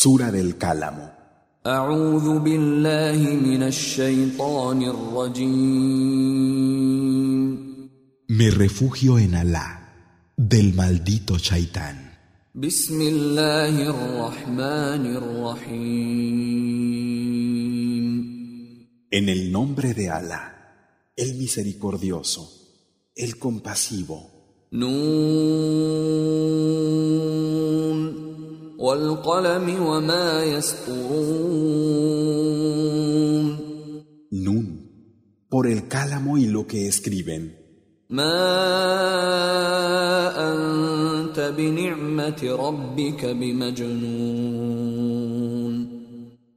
Sura del Cálamo. Me refugio en Alá, del maldito Shaitán. En el nombre de Alá, el misericordioso, el compasivo. Nun, por el cálamo y lo que escriben. ما أنت بنعمة ربك بمجنون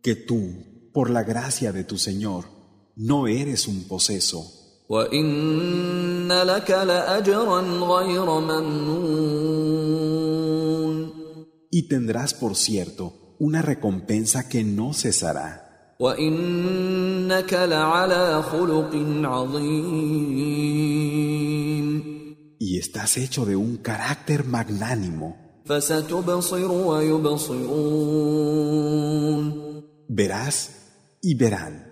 Que tú, por la gracia de tu Señor, no eres un poseso. وإن لك لأجرا غير ممنون y tendrás por cierto una recompensa que no cesará. Y estás hecho de un carácter magnánimo. Verás y verán.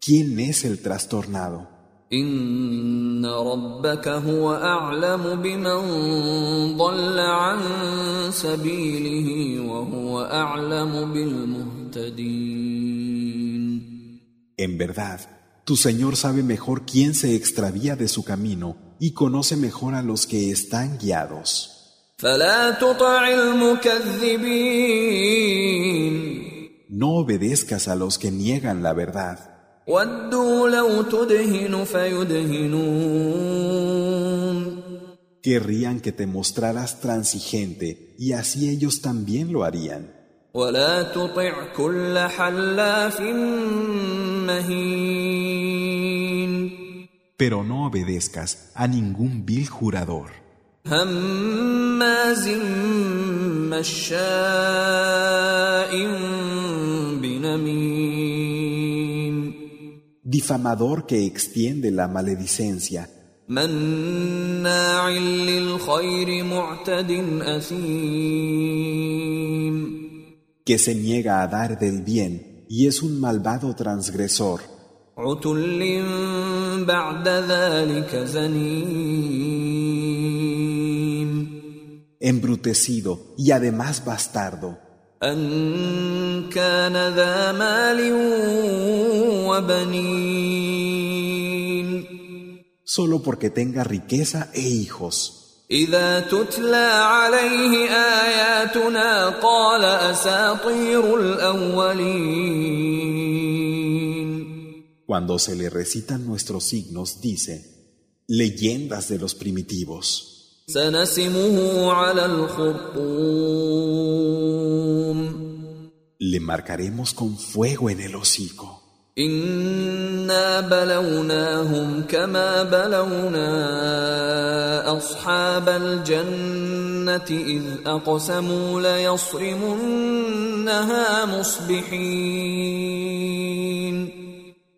¿Quién es el trastornado? إن ربك هو أعلم بمن ضل عن سبيله وهو أعلم بالمهتدين En verdad, tu Señor sabe mejor quién se extravía de su camino y conoce mejor a los que están guiados. فلا تطع المكذبين No obedezcas a los que niegan la verdad. Querrían que te mostraras transigente y así ellos también lo harían. Pero no obedezcas a ningún vil jurador difamador que extiende la maledicencia. que se niega a dar del bien y es un malvado transgresor. embrutecido y además bastardo. أن كان ذا مال وبنين solo porque tenga riqueza e hijos. إذا تتلى عليه آياتنا قال أساطير الأولين Cuando se le recitan nuestros signos, dice, leyendas de los primitivos. سنسمه على الخرطوم Le marcaremos con fuego en el hocico. إنا بلوناهم كما بلونا أصحاب الجنة إذ أقسموا ليصرمنها مصبحين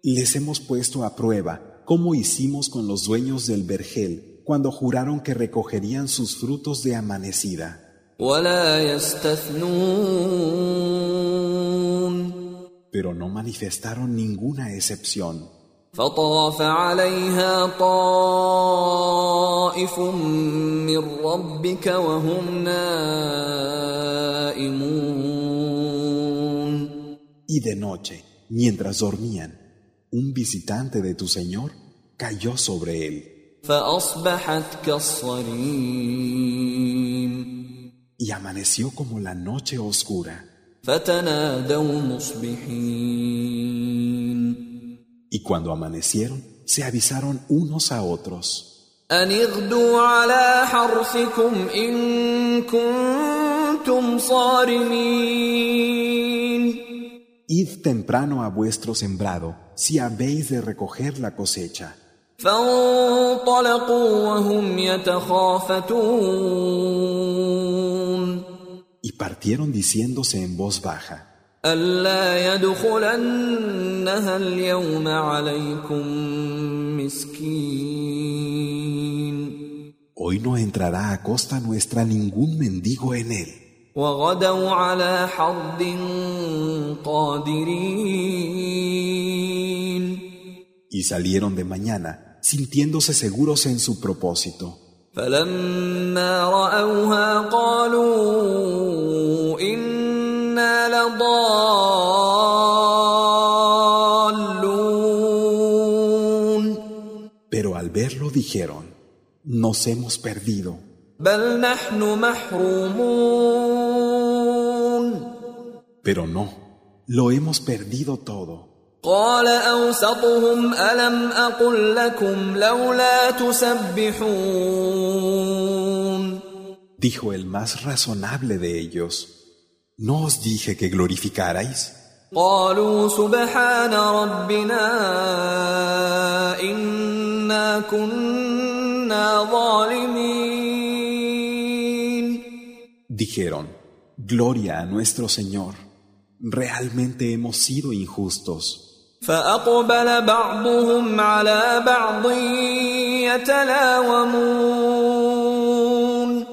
Les hemos puesto a prueba cómo hicimos con los dueños del vergel cuando juraron que recogerían sus frutos de amanecida. ولا يستثنون Pero no manifestaron ninguna excepción. فطاف عليها طائف من ربك وهم نائمون Y de noche, mientras dormían, un visitante de tu Señor cayó sobre él فأصبحت كالصريم y amaneció como la noche oscura. Y cuando amanecieron, se avisaron unos a otros. Id temprano a vuestro sembrado si habéis de recoger la cosecha. فانطلقوا وهم يتخافتون Y partieron diciéndose en voz baja, ألا يدخلنها اليوم عليكم مسكين Hoy no entrará a costa nuestra ningún mendigo en él. وغدوا على حرد قادرين Y salieron de mañana, sintiéndose seguros en su propósito. فلما رأوها قالوا إنا لضالون Pero al verlo dijeron, nos hemos perdido. بل نحن محرومون Pero no, lo hemos perdido todo. قال أوسطهم ألم أقل لكم لولا تسبحون Dijo el más razonable de ellos, ¿no os dije que glorificarais? قالوا سبحان ربنا إنا كنا ظالمين Dijeron, Gloria a nuestro Señor, realmente hemos sido injustos. فأقبل بعضهم على بعض يتلاومون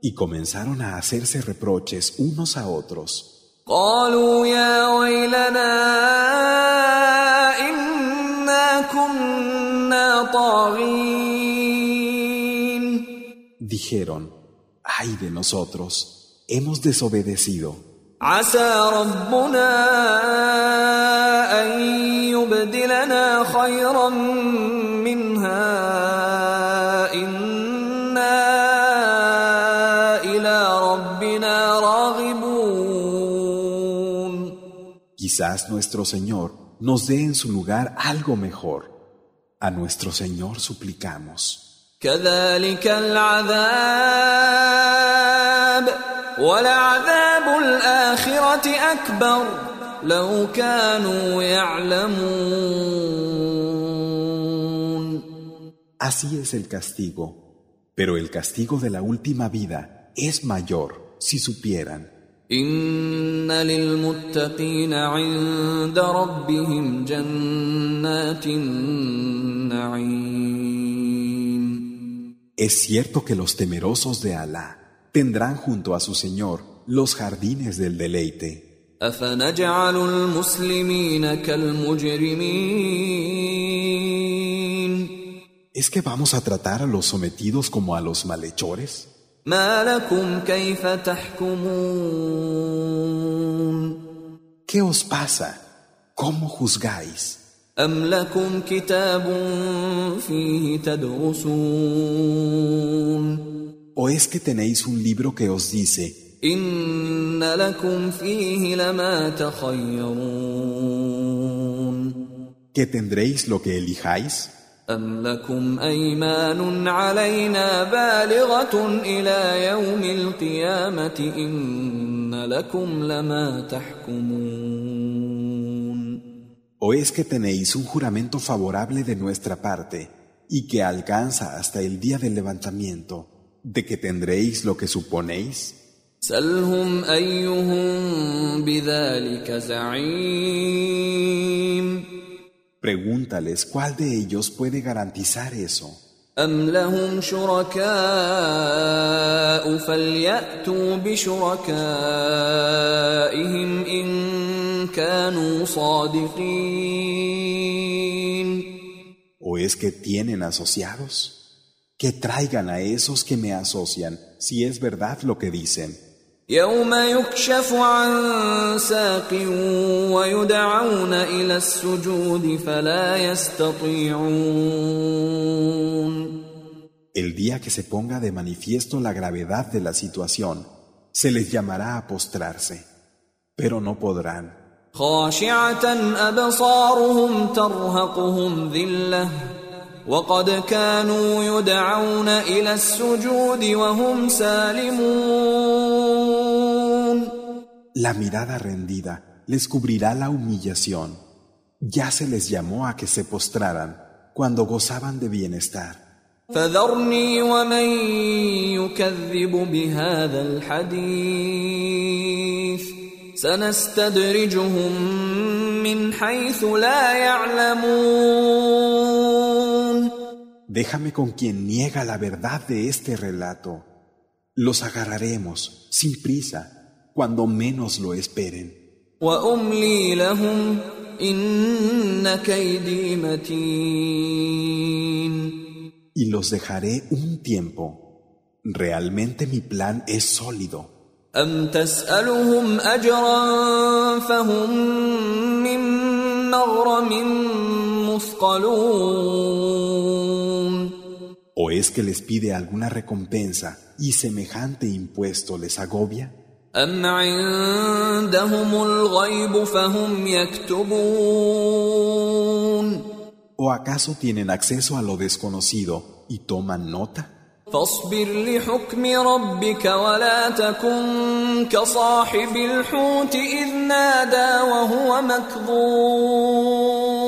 Y comenzaron a hacerse reproches unos a otros. قالوا يا ويلنا إنا كنا طاغين Dijeron, ay de nosotros, hemos desobedecido. عسى ربنا أن يبدلنا خيرا منها إنا إلى ربنا راغبون Quizás nuestro Señor nos dé en su lugar algo mejor. A nuestro Señor suplicamos. كذلك العذاب ولعذاب الآخرة أكبر لو كانوا يعلمون Así es el castigo, pero el castigo de la última vida es mayor si supieran. إن للمتقين عند ربهم جنات النعيم Es cierto que los temerosos de Alá tendrán junto a su Señor los jardines del deleite. أفنجعل المسلمين كالمجرمين ¿Es que vamos a tratar a los sometidos como a los malhechores? ما لكم كيف تحكمون ¿Qué os pasa? ¿Cómo juzgáis? أم لكم كتاب فيه تدرسون ¿O es que tenéis un libro que os dice, que tendréis lo que elijáis? ¿O es que tenéis un juramento favorable de nuestra parte y que alcanza hasta el día del levantamiento? de que tendréis lo que suponéis? سلهم أيهم بذلك زعيم Pregúntales cuál de ellos puede garantizar eso. أم لهم شركاء فليأتوا بشركائهم إن كانوا صادقين ¿O es que tienen asociados? que traigan a esos que me asocian, si es verdad lo que dicen. El día que se ponga de manifiesto la gravedad de la situación, se les llamará a postrarse, pero no podrán. وقد كانوا يدعون إلى السجود وهم سالمون La mirada rendida les cubrirá la humillación. Ya se les llamó a que se postraran cuando gozaban de bienestar. فذرني ومن يكذب بهذا الحديث سنستدرجهم من حيث لا يعلمون déjame con quien niega la verdad de este relato. Los agarraremos, sin prisa, cuando menos lo esperen. وأملي لهم إن كيدي متين Y los dejaré un tiempo. Realmente mi plan es sólido. أم تسألهم أجرا فهم من مغرم مثقلون ¿O es que les pide alguna recompensa y semejante impuesto les agobia? أم عندهم الغيب فهم يكتبون ¿O acaso tienen acceso a lo desconocido y toman nota? فاصبر لحكم ربك ولا تكن كصاحب الحوت إذ نادى وهو مكظوم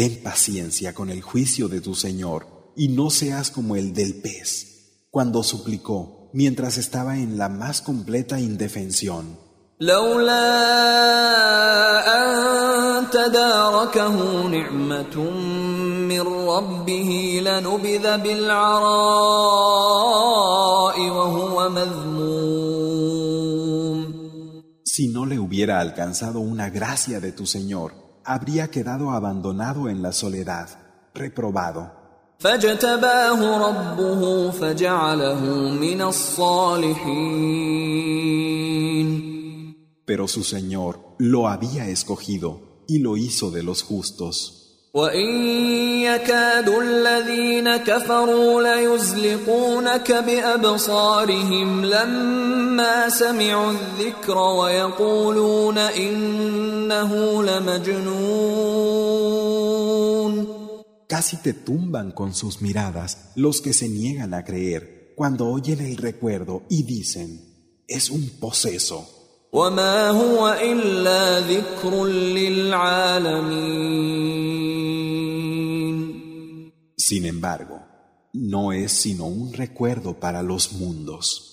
Ten paciencia con el juicio de tu Señor y no seas como el del pez, cuando suplicó mientras estaba en la más completa indefensión. Si no le hubiera alcanzado una gracia de tu Señor, habría quedado abandonado en la soledad, reprobado. Pero su Señor lo había escogido y lo hizo de los justos. وإن يكاد الذين كفروا ليزلقونك بأبصارهم لما سمعوا الذكر ويقولون إنه لمجنون Casi te tumban con sus miradas los que se niegan a creer cuando oyen el recuerdo y dicen, es un poseso. وما هو إلا ذكر للعالمين Sin embargo, no es sino un recuerdo para los mundos.